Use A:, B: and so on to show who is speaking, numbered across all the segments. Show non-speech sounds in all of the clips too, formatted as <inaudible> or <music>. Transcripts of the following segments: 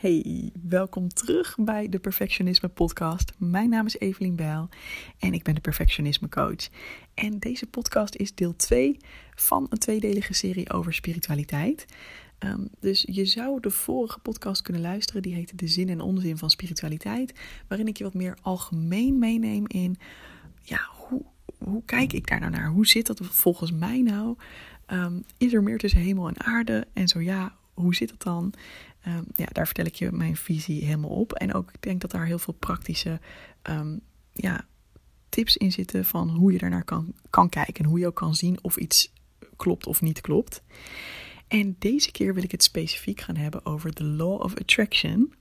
A: Hey, welkom terug bij de Perfectionisme Podcast. Mijn naam is Evelien Bijl en ik ben de Perfectionisme Coach. En deze podcast is deel 2 van een tweedelige serie over spiritualiteit. Ehm, dus je zou de vorige podcast kunnen luisteren, die heette De Zin en Onzin van Spiritualiteit, waarin ik je wat meer algemeen meeneem in, ja, hoe, hoe kijk ik daar nou naar? Hoe zit dat volgens mij nou? Um, is er meer tussen hemel en aarde? En zo ja, hoe zit het dan? Um, ja, daar vertel ik je mijn visie helemaal op. En ook ik denk dat daar heel veel praktische um, ja, tips in zitten van hoe je daarnaar kan, kan kijken. En hoe je ook kan zien of iets klopt of niet klopt. En deze keer wil ik het specifiek gaan hebben over de Law of Attraction.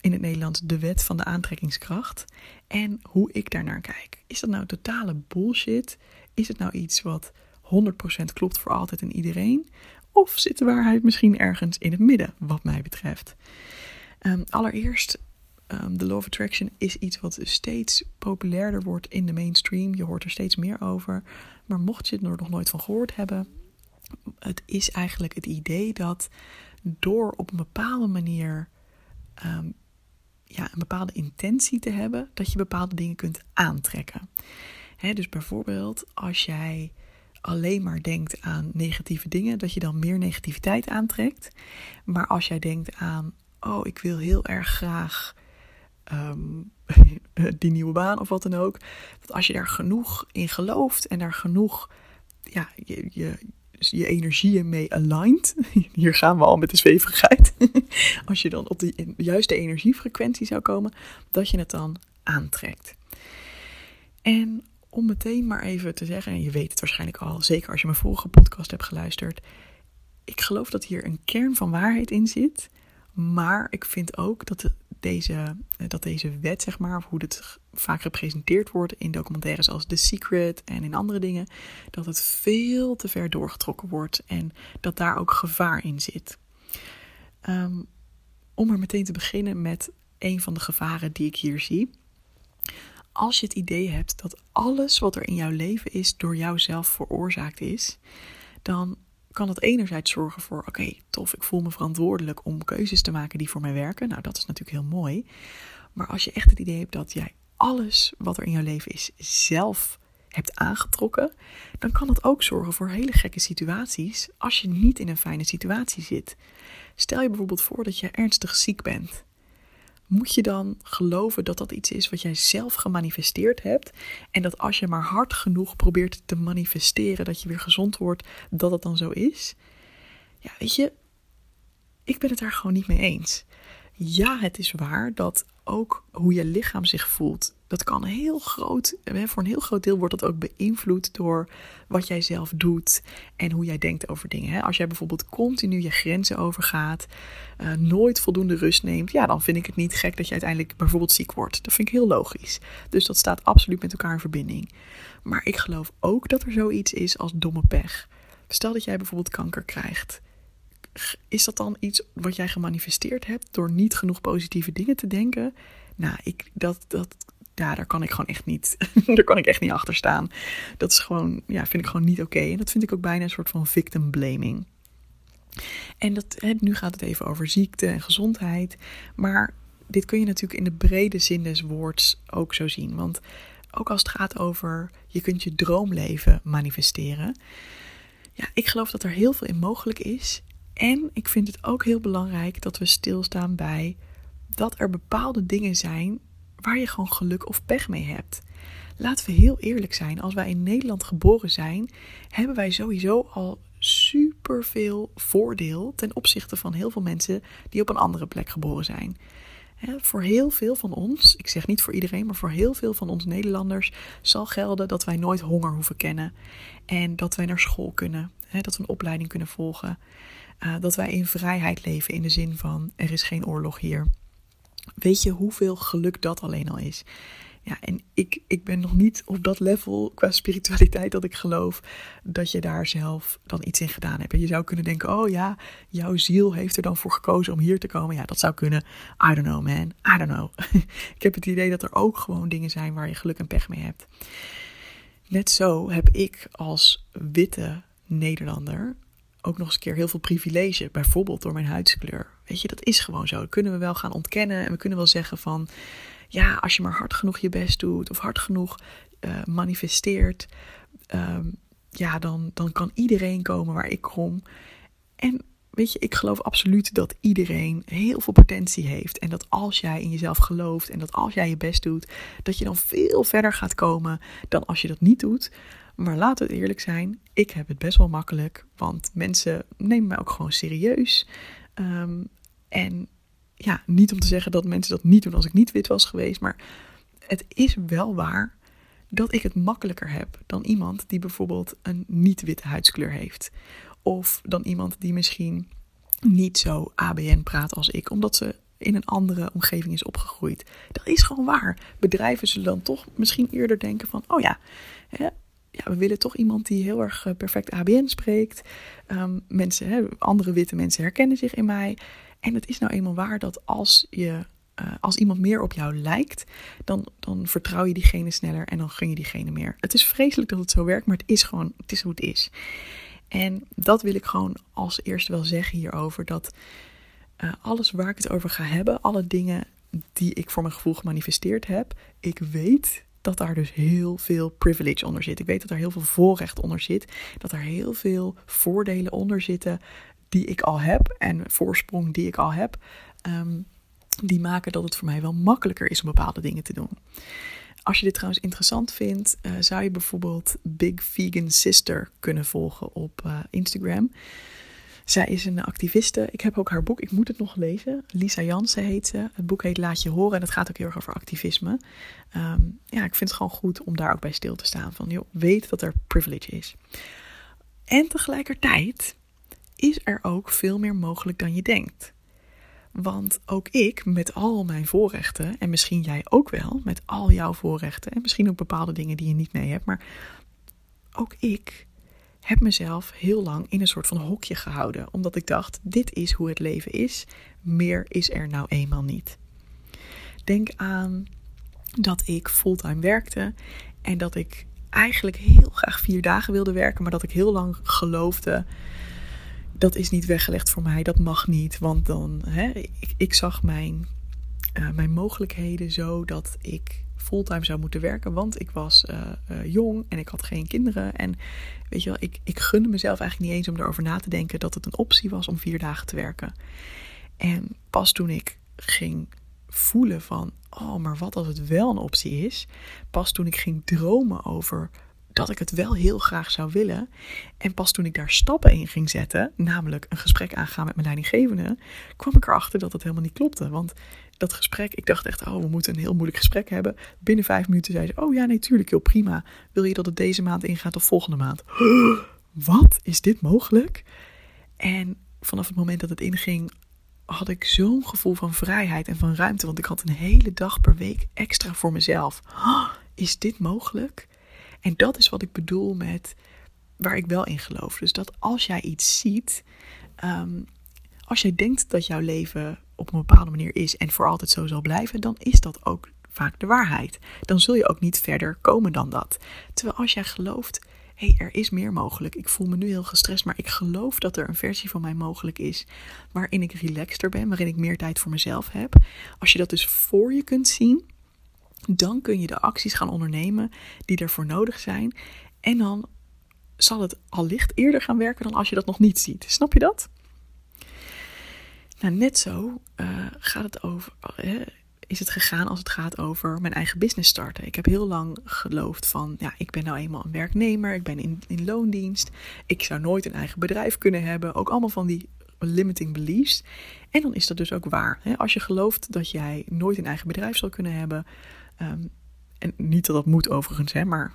A: In het Nederlands de wet van de aantrekkingskracht. En hoe ik daarnaar kijk. Is dat nou totale bullshit? Is het nou iets wat 100% klopt voor altijd en iedereen? Of zit de waarheid misschien ergens in het midden, wat mij betreft? Um, allereerst, um, de Law of Attraction is iets wat steeds populairder wordt in de mainstream. Je hoort er steeds meer over. Maar mocht je het er nog nooit van gehoord hebben, het is eigenlijk het idee dat door op een bepaalde manier um, ja, een bepaalde intentie te hebben, dat je bepaalde dingen kunt aantrekken. Dus bijvoorbeeld als jij alleen maar denkt aan negatieve dingen, dat je dan meer negativiteit aantrekt. Maar als jij denkt aan, oh, ik wil heel erg graag um, <laughs> die nieuwe baan of wat dan ook. Dat als je daar genoeg in gelooft en daar genoeg ja, je, je, je energieën mee aligned. <laughs> Hier gaan we al met de zweverigheid. <laughs> als je dan op de juiste energiefrequentie zou komen, dat je het dan aantrekt. En om meteen maar even te zeggen, en je weet het waarschijnlijk al, zeker als je mijn vorige podcast hebt geluisterd. Ik geloof dat hier een kern van waarheid in zit. Maar ik vind ook dat, de, deze, dat deze wet, zeg maar, of hoe het vaak gepresenteerd wordt in documentaires als The Secret en in andere dingen, dat het veel te ver doorgetrokken wordt en dat daar ook gevaar in zit. Um, om er meteen te beginnen met een van de gevaren die ik hier zie als je het idee hebt dat alles wat er in jouw leven is door jouzelf veroorzaakt is, dan kan dat enerzijds zorgen voor: oké, tof, ik voel me verantwoordelijk om keuzes te maken die voor mij werken. Nou, dat is natuurlijk heel mooi. Maar als je echt het idee hebt dat jij alles wat er in jouw leven is zelf hebt aangetrokken, dan kan dat ook zorgen voor hele gekke situaties als je niet in een fijne situatie zit. Stel je bijvoorbeeld voor dat je ernstig ziek bent moet je dan geloven dat dat iets is wat jij zelf gemanifesteerd hebt. En dat als je maar hard genoeg probeert te manifesteren dat je weer gezond wordt, dat het dan zo is? Ja, weet je, ik ben het daar gewoon niet mee eens. Ja, het is waar dat ook hoe je lichaam zich voelt, dat kan heel groot, voor een heel groot deel wordt dat ook beïnvloed door wat jij zelf doet en hoe jij denkt over dingen. Als jij bijvoorbeeld continu je grenzen overgaat, uh, nooit voldoende rust neemt, ja, dan vind ik het niet gek dat je uiteindelijk bijvoorbeeld ziek wordt. Dat vind ik heel logisch. Dus dat staat absoluut met elkaar in verbinding. Maar ik geloof ook dat er zoiets is als domme pech. Stel dat jij bijvoorbeeld kanker krijgt is dat dan iets wat jij gemanifesteerd hebt door niet genoeg positieve dingen te denken? Nou, ik, dat, dat, daar kan ik gewoon echt niet, <laughs> daar kan ik echt niet achter staan. Dat is gewoon, ja, vind ik gewoon niet oké. En dat vind ik ook bijna een soort van victim blaming. En dat, nu gaat het even over ziekte en gezondheid. Maar dit kun je natuurlijk in de brede zin des woords ook zo zien. Want ook als het gaat over je kunt je droomleven manifesteren. Ja, ik geloof dat er heel veel in mogelijk is. En ik vind het ook heel belangrijk dat we stilstaan bij dat er bepaalde dingen zijn waar je gewoon geluk of pech mee hebt. Laten we heel eerlijk zijn, als wij in Nederland geboren zijn, hebben wij sowieso al superveel voordeel ten opzichte van heel veel mensen die op een andere plek geboren zijn. voor heel veel van ons, ik zeg niet voor iedereen, maar voor heel veel van ons Nederlanders zal gelden dat wij nooit honger hoeven kennen en dat wij naar school kunnen, dat we een opleiding kunnen volgen. Uh, dat wij in vrijheid leven in de zin van er is geen oorlog hier. Weet je hoeveel geluk dat alleen al is? Ja, en ik, ik ben nog niet op dat level qua spiritualiteit dat ik geloof dat je daar zelf dan iets in gedaan hebt. En je zou kunnen denken, oh ja, jouw ziel heeft er dan voor gekozen om hier te komen. Ja, dat zou kunnen. I don't know man, I don't know. <laughs> ik heb het idee dat er ook gewoon dingen zijn waar je geluk en pech mee hebt. Net zo heb ik als witte Nederlander ook nog eens een keer heel veel privilege. Bijvoorbeeld door mijn huidskleur. Weet je, dat is gewoon zo. Dat kunnen we wel gaan ontkennen. En we kunnen wel zeggen van ja, als je maar hard genoeg je best doet of hard genoeg uh, manifesteert, ehm, ja, dan, dan kan iedereen komen waar ik kom. En weet je, ik geloof absoluut dat iedereen heel veel potentie heeft. En dat als jij in jezelf gelooft en dat als jij je best doet, dat je dan veel verder gaat komen dan als je dat niet doet. Maar laten we eerlijk zijn, ik heb het best wel makkelijk, want mensen nemen mij ook gewoon serieus. Um, en ja, niet om te zeggen dat mensen dat niet doen als ik niet wit was geweest, maar het is wel waar dat ik het makkelijker heb dan iemand die bijvoorbeeld een niet-witte huidskleur heeft. Of dan iemand die misschien niet zo ABN praat als ik, omdat ze in een andere omgeving is opgegroeid. Dat is gewoon waar. Bedrijven zullen dan toch misschien eerder denken van, oh ja, ja we willen toch iemand die heel erg eh, perfect ABN spreekt. Um, mensen, hè, andere witte mensen herkennen zich in mij. En het is nou eenmaal waar dat als je uh, als iemand meer op jou lijkt, dan, dan vertrouw je diegene sneller en dan gun je diegene meer. Het is vreselijk dat het zo werkt, maar het is gewoon, het is hoe het is. En dat wil ik gewoon als eerste wel zeggen hierover. Dat uh, alles waar ik het over ga hebben, alle dingen die ik voor mijn gevoel gemanifesteerd heb, ik weet dat daar dus heel veel privilege onder zit. Ik weet dat er heel veel voorrecht onder zit. Dat er heel veel voordelen onder zitten die ik al heb en voorsprong die ik al heb, ehm, die maken dat het voor mij wel makkelijker is om bepaalde dingen te doen. Als je dit trouwens interessant vindt, uh, zou je bijvoorbeeld Big Vegan Sister kunnen volgen op uh, Instagram. Zij is een activiste. Ik heb ook haar boek. Ik moet het nog lezen. Lisa Jansen heet ze. Het boek heet Laat je horen. En het gaat ook heel erg over activisme. Um, ja, ik vind het gewoon goed om daar ook bij stil te staan. Van, joh, weet dat er privilege is. En tegelijkertijd is er ook veel meer mogelijk dan je denkt. Want ook ik, met al mijn voorrechten, en misschien jij ook wel, met al jouw voorrechten, en misschien ook bepaalde dingen die je niet mee hebt, maar ook ik heb mezelf heel lang in een soort van hokje gehouden, omdat ik dacht: dit is hoe het leven is, meer is er nou eenmaal niet. Denk aan dat ik fulltime werkte en dat ik eigenlijk heel graag vier dagen wilde werken, maar dat ik heel lang geloofde dat is niet weggelegd voor mij, dat mag niet. Want dan, hè, ik, zag mijn, uh, mijn mogelijkheden zo dat ik fulltime zou moeten werken. Want ik was uh, uh, jong en ik had geen kinderen. En weet je wel, ik, ik gunde mezelf eigenlijk niet eens om erover na te denken dat het een optie was om vier dagen te werken. En pas toen ik ging voelen van, oh, maar wat als het wel een optie is. Pas toen ik ging dromen over dat ik het wel heel graag zou willen. En pas toen ik daar stappen in ging zetten, namelijk een gesprek aangaan met mijn leidinggevende, kwam ik erachter dat het helemaal niet klopte. Want dat gesprek, ik dacht echt, oh, we moeten een heel moeilijk gesprek hebben. Binnen vijf minuten zei ze, oh ja, natuurlijk, heel prima. Wil je dat het deze maand ingaat of volgende maand? <gasps> Wat? Is dit mogelijk? En vanaf het moment dat het inging, had ik zo'n gevoel van vrijheid en van ruimte. Want ik had een hele dag per week extra voor mezelf. <gasps> Is dit mogelijk? En dat is wat ik bedoel met waar ik wel in geloof. Dus dat als jij iets ziet, ehm, als jij denkt dat jouw leven op een bepaalde manier is en voor altijd zo zal blijven, dan is dat ook vaak de waarheid. Dan zul je ook niet verder komen dan dat. Terwijl als jij gelooft, hé, hey, er is meer mogelijk. Ik voel me nu heel gestrest, maar ik geloof dat er een versie van mij mogelijk is waarin ik relaxter ben, waarin ik meer tijd voor mezelf heb. Als je dat dus voor je kunt zien, dan kun je de acties gaan ondernemen die ervoor nodig zijn. En dan zal het allicht eerder gaan werken dan als je dat nog niet ziet. Snap je dat? Nou, net zo uh, gaat het over, uh, is het gegaan als het gaat over mijn eigen business starten. Ik heb heel lang geloofd van, ja, ik ben nou eenmaal een werknemer, ik ben in, in loondienst, ik zou nooit een eigen bedrijf kunnen hebben. Ook allemaal van die limiting beliefs. En dan is dat dus ook waar. Hè? Als je gelooft dat jij nooit een eigen bedrijf zal kunnen hebben, Um, en niet dat dat moet overigens, hè, maar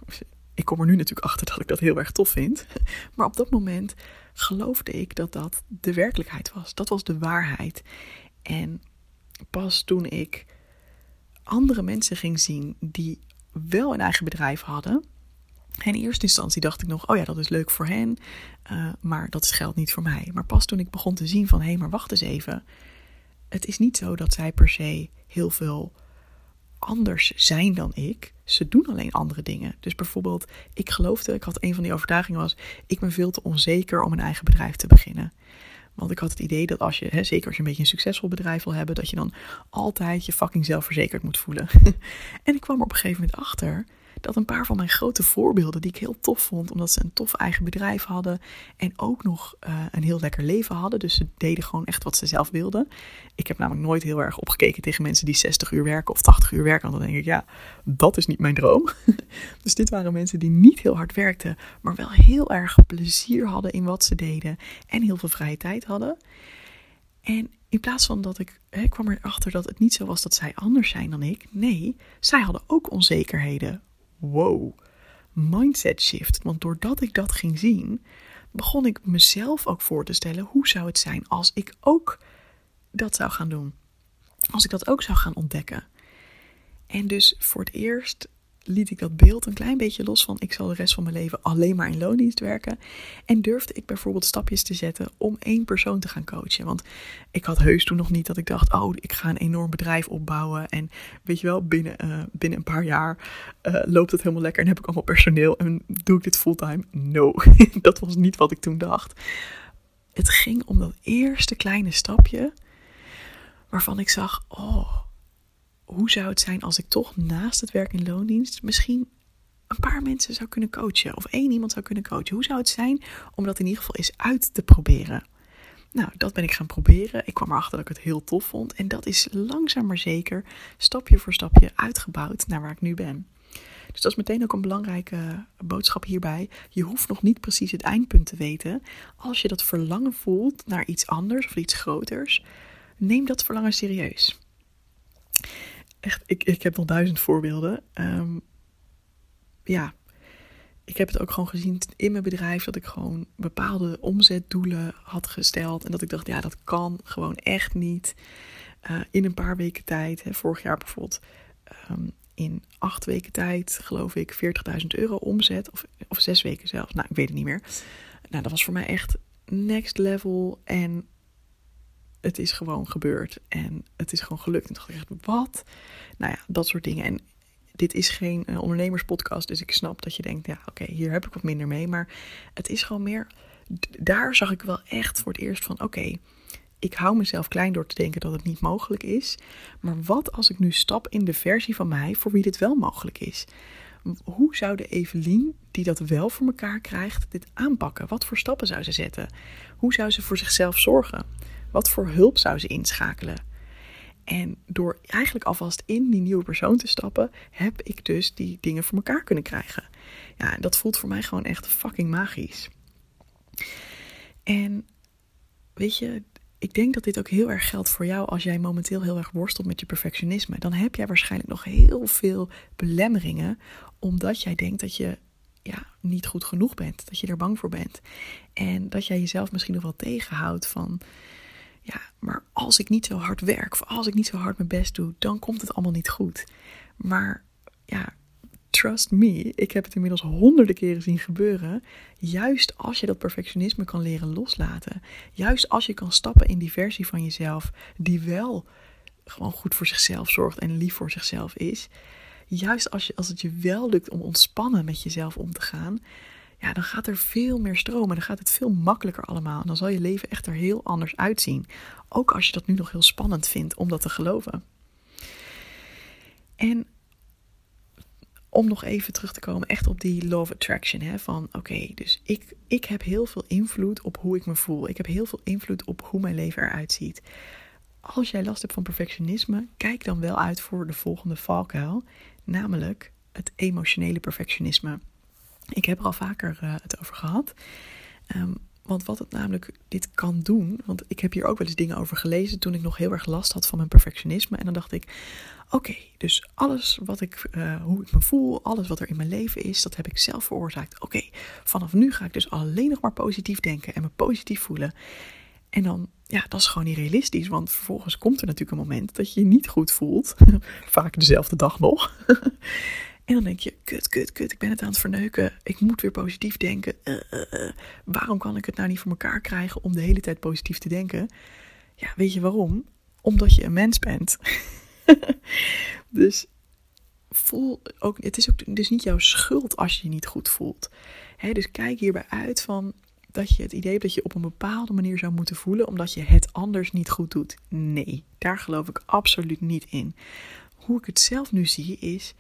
A: ik kom er nu natuurlijk achter dat ik dat heel erg tof vind. <laughs> Maar op dat moment geloofde ik dat dat de werkelijkheid was. Dat was de waarheid. En pas toen ik andere mensen ging zien die wel een eigen bedrijf hadden. En in eerste instantie dacht ik nog, oh ja, dat is leuk voor hen, uh, maar dat geldt niet voor mij. Maar pas toen ik begon te zien van, hé, maar wacht eens even. Het is niet zo dat zij per se heel veel anders zijn dan ik. Ze doen alleen andere dingen. Dus bijvoorbeeld, ik geloofde, ik had een van die overtuigingen was, ik ben veel te onzeker om een eigen bedrijf te beginnen. Want ik had het idee dat als je, hè, zeker als je een beetje een succesvol bedrijf wil hebben, dat je dan altijd je fucking zelfverzekerd moet voelen. <laughs> en ik kwam er op een gegeven moment achter dat een paar van mijn grote voorbeelden, die ik heel tof vond, omdat ze een tof eigen bedrijf hadden en ook nog uh, een heel lekker leven hadden. Dus ze deden gewoon echt wat ze zelf wilden. Ik heb namelijk nooit heel erg opgekeken tegen mensen die 60 uur werken of 80 uur werken. Want dan denk ik, ja, dat is niet mijn droom. <laughs> dus dit waren mensen die niet heel hard werkten, maar wel heel erg plezier hadden in wat ze deden en heel veel vrije tijd hadden. En in plaats van dat ik, hè, kwam erachter dat het niet zo was dat zij anders zijn dan ik. Nee, zij hadden ook onzekerheden wow, mindset shift. Want doordat ik dat ging zien, begon ik mezelf ook voor te stellen: hoe zou het zijn als ik ook dat zou gaan doen? Als ik dat ook zou gaan ontdekken. En dus voor het eerst liet ik dat beeld een klein beetje los van ik zal de rest van mijn leven alleen maar in loondienst werken. En durfde ik bijvoorbeeld stapjes te zetten om één persoon te gaan coachen. Want ik had heus toen nog niet dat ik dacht, oh, ik ga een enorm bedrijf opbouwen. En weet je wel, binnen, uh, binnen een paar jaar uh, loopt het helemaal lekker en heb ik allemaal personeel en doe ik dit fulltime. No, <laughs> dat was niet wat ik toen dacht. Het ging om dat eerste kleine stapje waarvan ik zag, oh, hoe zou het zijn als ik toch naast het werk in loondienst misschien een paar mensen zou kunnen coachen of één iemand zou kunnen coachen? Hoe zou het zijn om dat in ieder geval eens uit te proberen? Nou, dat ben ik gaan proberen. Ik kwam erachter dat ik het heel tof vond. En dat is langzaam maar zeker, stapje voor stapje uitgebouwd naar waar ik nu ben. Dus dat is meteen ook een belangrijke boodschap hierbij. Je hoeft nog niet precies het eindpunt te weten. Als je dat verlangen voelt naar iets anders of iets groters, neem dat verlangen serieus echt, ik, ik heb nog duizend voorbeelden. Um, ja, ik heb het ook gewoon gezien in mijn bedrijf dat ik gewoon bepaalde omzetdoelen had gesteld. En dat ik dacht, ja, dat kan gewoon echt niet. Uh, in een paar weken tijd, hè, vorig jaar bijvoorbeeld, um, in acht weken tijd, geloof ik, 40.000 euro omzet. Of, of zes weken zelfs, nou, ik weet het niet meer. Nou, dat was voor mij echt next level. En het is gewoon gebeurd en het is gewoon gelukt. En toen echt, wat? Nou ja, dat soort dingen. En dit is geen uh, ondernemerspodcast, dus ik snap dat je denkt, ja, oké, hier heb ik wat minder mee. Maar het is gewoon meer, daar zag ik wel echt voor het eerst van, oké, ik hou mezelf klein door te denken dat het niet mogelijk is. Maar wat als ik nu stap in de versie van mij voor wie dit wel mogelijk is? Hoe zou de Evelien, die dat wel voor elkaar krijgt, dit aanpakken? Wat voor stappen zou ze zetten? Hoe zou ze voor zichzelf zorgen? Wat voor hulp zou ze inschakelen? En door eigenlijk alvast in die nieuwe persoon te stappen, heb ik dus die dingen voor elkaar kunnen krijgen. Ja, dat voelt voor mij gewoon echt fucking magisch. En weet je, ik denk dat dit ook heel erg geldt voor jou als jij momenteel heel erg worstelt met je perfectionisme. Dan heb jij waarschijnlijk nog heel veel belemmeringen, omdat jij denkt dat je ja, niet goed genoeg bent, dat je er bang voor bent. En dat jij jezelf misschien nog wel tegenhoudt van ja, maar als ik niet zo hard werk of als ik niet zo hard mijn best doe, dan komt het allemaal niet goed. Maar ja, trust me, ik heb het inmiddels honderden keren zien gebeuren. Juist als je dat perfectionisme kan leren loslaten. Juist als je kan stappen in die versie van jezelf die wel gewoon goed voor zichzelf zorgt en lief voor zichzelf is. Juist als, je, als het je wel lukt om ontspannen met jezelf om te gaan, ja, dan gaat er veel meer stromen. Dan gaat het veel makkelijker allemaal. En dan zal je leven echt er heel anders uitzien. Ook als je dat nu nog heel spannend vindt om dat te geloven. En om nog even terug te komen, echt op die of attraction. Hè, van oké, dus ik, ik heb heel veel invloed op hoe ik me voel. Ik heb heel veel invloed op hoe mijn leven eruit ziet. Als jij last hebt van perfectionisme, kijk dan wel uit voor de volgende valkuil. Namelijk het emotionele perfectionisme. Ik heb er al vaker uh, het over gehad. Um, want wat het namelijk dit kan doen, want ik heb hier ook wel eens dingen over gelezen toen ik nog heel erg last had van mijn perfectionisme. En dan dacht ik, oké, dus alles wat ik, uh, hoe ik me voel, alles wat er in mijn leven is, dat heb ik zelf veroorzaakt. Oké, vanaf nu ga ik dus alleen nog maar positief denken en me positief voelen. En dan, ja, dat is gewoon niet realistisch. Want vervolgens komt er natuurlijk een moment dat je je niet goed voelt. <laughs> Vaak dezelfde dag nog. <laughs> en dan denk je, kut, kut, kut, ik ben het aan het verneuken. Ik moet weer positief denken. Uh, uh, uh. Waarom kan ik het nou niet voor elkaar krijgen om de hele tijd positief te denken? Ja, weet je waarom? Omdat je een mens bent. <laughs> dus voel ook, het is ook dus niet jouw schuld als je je niet goed voelt. dus kijk hierbij uit van dat je het idee hebt dat je op een bepaalde manier zou moeten voelen omdat je het anders niet goed doet. Nee, daar geloof ik absoluut niet in. Hoe ik het zelf nu zie is,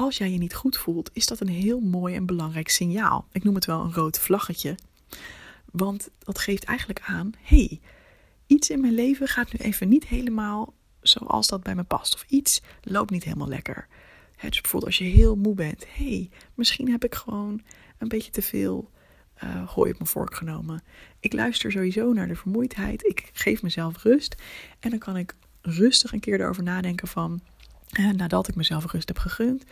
A: als jij je niet goed voelt, is dat een heel mooi en belangrijk signaal. Ik noem het wel een rood vlaggetje. Want dat geeft eigenlijk aan, hey, iets in mijn leven gaat nu even niet helemaal zoals dat bij me past. Of iets loopt niet helemaal lekker. dus bijvoorbeeld als je heel moe bent. hey, misschien heb ik gewoon een beetje te veel gooi op mijn vork genomen. Ik luister sowieso naar de vermoeidheid. Ik geef mezelf rust. En dan kan ik rustig een keer erover nadenken van... Uh, nadat ik mezelf rust heb gegund...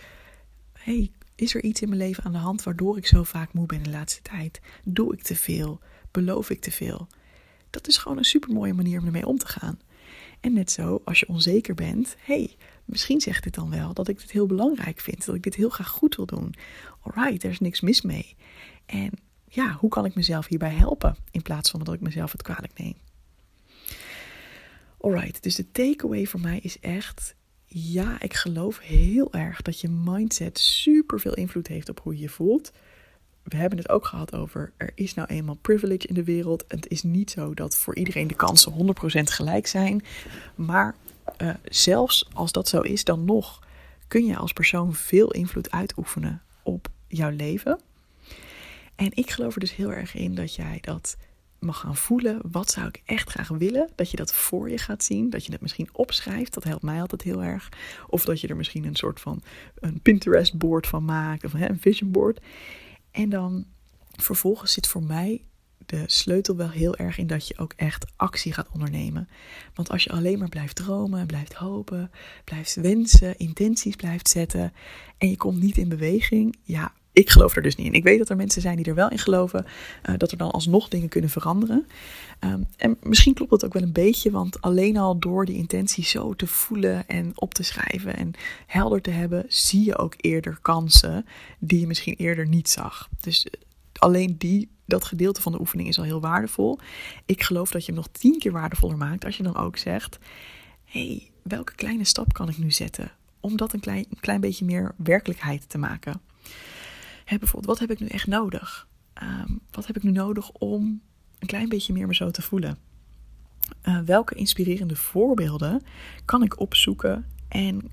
A: hey, is er iets in mijn leven aan de hand waardoor ik zo vaak moe ben de laatste tijd? Doe ik te veel? Beloof ik te veel? Dat is gewoon een super mooie manier om ermee om te gaan. En net zo, als je onzeker bent, hey, misschien zegt dit dan wel dat ik dit heel belangrijk vind, dat ik dit heel graag goed wil doen. Alright, er is niks mis mee. En ja, hoe kan ik mezelf hierbij helpen in plaats van dat ik mezelf het kwalijk neem? Alright, dus de takeaway voor mij is echt, ja, ik geloof heel erg dat je mindset super veel invloed heeft op hoe je je voelt we hebben het ook gehad over er is nou eenmaal privilege in de wereld. Het is niet zo dat voor iedereen de kansen 100% gelijk zijn. Maar uh, zelfs als dat zo is, dan nog kun je als persoon veel invloed uitoefenen op jouw leven. En ik geloof er dus heel erg in dat jij dat mag gaan voelen. Wat zou ik echt graag willen? Dat je dat voor je gaat zien. Dat je het misschien opschrijft. Dat helpt mij altijd heel erg. Of dat je er misschien een soort van een Pinterest board van maakt. Of een vision board. En dan vervolgens zit voor mij de sleutel wel heel erg in dat je ook echt actie gaat ondernemen. Want als je alleen maar blijft dromen, blijft hopen, blijft wensen, intenties blijft zetten en je komt niet in beweging, ja, ik geloof er dus niet in. Ik weet dat er mensen zijn die er wel in geloven, uh, dat er dan alsnog dingen kunnen veranderen. Um, en misschien klopt dat ook wel een beetje, want alleen al door die intentie zo te voelen en op te schrijven en helder te hebben, zie je ook eerder kansen die je misschien eerder niet zag. Dus eh, alleen die, dat gedeelte van de oefening is al heel waardevol. Ik geloof dat je hem nog tien keer waardevoller maakt als je dan ook zegt: hey, welke kleine stap kan ik nu zetten om dat een klein, een klein beetje meer werkelijkheid te maken? Bijvoorbeeld, wat heb ik nu echt nodig? Ehm, wat heb ik nu nodig om een klein beetje meer me zo te voelen? Uh, welke inspirerende voorbeelden kan ik opzoeken en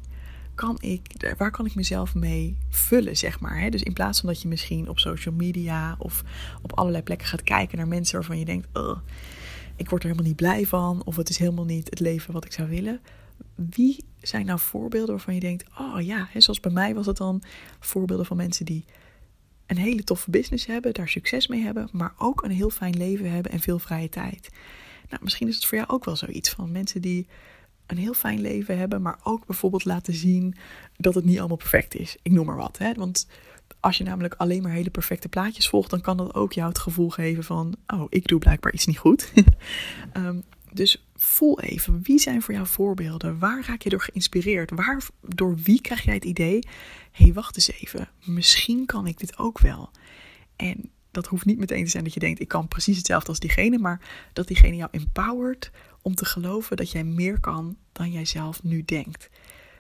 A: kan ik, waar kan ik mezelf mee vullen, zeg maar. Hè? Dus in plaats van dat je misschien op social media of op allerlei plekken gaat kijken naar mensen waarvan je denkt, ik word er helemaal niet blij van, of het is helemaal niet het leven wat ik zou willen. Wie zijn nou voorbeelden waarvan je denkt, oh ja, hè, zoals bij mij was het dan voorbeelden van mensen die een hele toffe business hebben, daar succes mee hebben, maar ook een heel fijn leven hebben en veel vrije tijd. Nou, misschien is het voor jou ook wel zoiets van mensen die een heel fijn leven hebben, maar ook bijvoorbeeld laten zien dat het niet allemaal perfect is. Ik noem maar wat. Hè? Want als je namelijk alleen maar hele perfecte plaatjes volgt, dan kan dat ook jou het gevoel geven van: oh, ik doe blijkbaar iets niet goed. um, <laughs> dus voel even, wie zijn voor jou voorbeelden? Waar raak je door geïnspireerd? Waar, door wie krijg jij het idee, hé, hey, wacht eens even, misschien kan ik dit ook wel. En dat hoeft niet meteen te zijn dat je denkt, ik kan precies hetzelfde als diegene, maar dat diegene jou empowert om te geloven dat jij meer kan dan jij zelf nu denkt.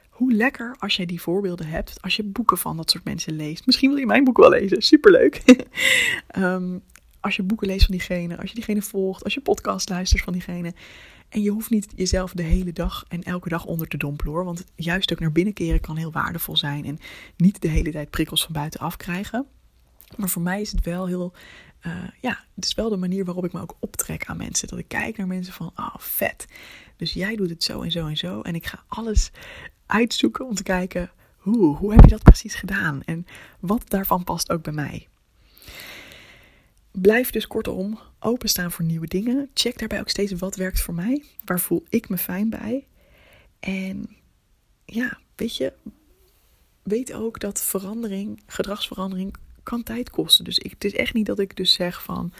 A: Hoe lekker als jij die voorbeelden hebt, als je boeken van dat soort mensen leest. Misschien wil je mijn boek wel lezen, superleuk. um, <laughs> als je boeken leest van diegene, als je diegene volgt, als je podcast luistert van diegene. En je hoeft niet jezelf de hele dag en elke dag onder te dompelen hoor. Want juist ook naar binnen keren kan heel waardevol zijn. En niet de hele tijd prikkels van buitenaf krijgen. Maar voor mij is het wel heel. Uh, ja, het is wel de manier waarop ik me ook optrek aan mensen. Dat ik kijk naar mensen van, ah, oh, vet. Dus jij doet het zo en zo en zo. En ik ga alles uitzoeken om te kijken, hoe, hoe heb je dat precies gedaan? En wat daarvan past ook bij mij. Blijf dus kortom openstaan voor nieuwe dingen. Check daarbij ook steeds wat werkt voor mij. Waar voel ik me fijn bij? En ja, weet je, weet ook dat verandering, gedragsverandering kan tijd kosten. Dus ik, het is echt niet dat ik dus zeg van,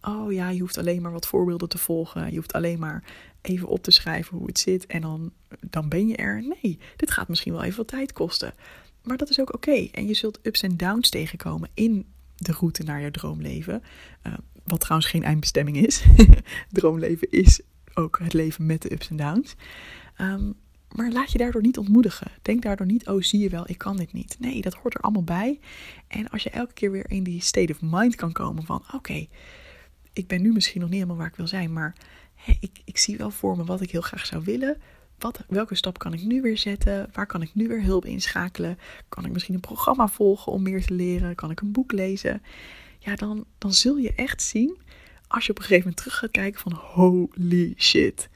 A: oh ja, je hoeft alleen maar wat voorbeelden te volgen. Je hoeft alleen maar even op te schrijven hoe het zit en dan, dan ben je er. Nee, dit gaat misschien wel even wat tijd kosten. Maar dat is ook oké. En je zult ups en downs tegenkomen in de route naar je droomleven. Uh, wat trouwens geen eindbestemming is. <laughs> droomleven is ook het leven met de ups en downs. Um, maar laat je daardoor niet ontmoedigen. Denk daardoor niet, oh zie je wel, ik kan dit niet. Nee, dat hoort er allemaal bij. En als je elke keer weer in die state of mind kan komen van, oké, ik ben nu misschien nog niet helemaal waar ik wil zijn, maar ik, ik zie wel voor me wat ik heel graag zou willen. Wat, welke stap kan ik nu weer zetten? Waar kan ik nu weer hulp inschakelen? Kan ik misschien een programma volgen om meer te leren? Kan ik een boek lezen? Ja, dan, dan zul je echt zien, als je op een gegeven moment terug gaat kijken van holy shit.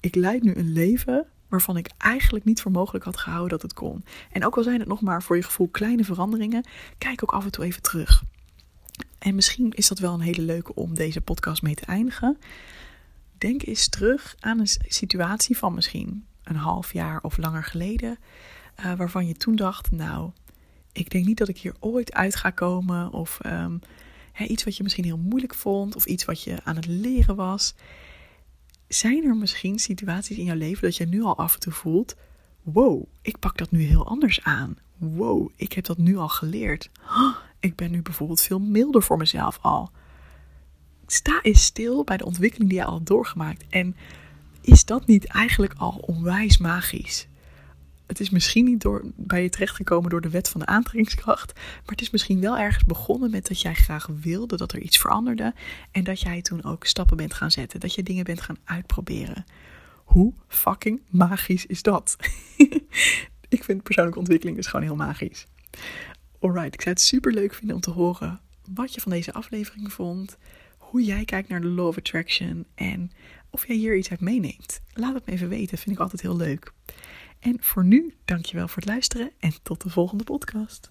A: Ik leid nu een leven waarvan ik eigenlijk niet voor mogelijk had gehouden dat het kon. En ook al zijn het nog maar voor je gevoel kleine veranderingen, kijk ook af en toe even terug. En misschien is dat wel een hele leuke om deze podcast mee te eindigen. Denk eens terug aan een situatie van misschien een half jaar of langer geleden, uh, waarvan je toen dacht: Nou, ik denk niet dat ik hier ooit uit ga komen. Of um, iets wat je misschien heel moeilijk vond, of iets wat je aan het leren was zijn er misschien situaties in jouw leven dat je nu al af en toe voelt: wow, ik pak dat nu heel anders aan. Wow, ik heb dat nu al geleerd. <gasps> ik ben nu bijvoorbeeld veel milder voor mezelf al. Sta eens stil bij de ontwikkeling die je al hebt doorgemaakt. En is dat niet eigenlijk al onwijs magisch? het is misschien niet door, bij je terechtgekomen door de wet van de aantrekkingskracht. Maar het is misschien wel ergens begonnen met dat jij graag wilde dat er iets veranderde. En dat jij toen ook stappen bent gaan zetten. Dat je dingen bent gaan uitproberen. Hoe fucking magisch is dat? <laughs> ik vind persoonlijke ontwikkeling dus gewoon heel magisch. Alright, ik zou het super leuk vinden om te horen wat je van deze aflevering vond. Hoe jij kijkt naar de Law of Attraction. En of jij hier iets uit meeneemt. Laat het me even weten, vind ik altijd heel leuk. En voor nu, dankjewel voor het luisteren en tot de volgende podcast.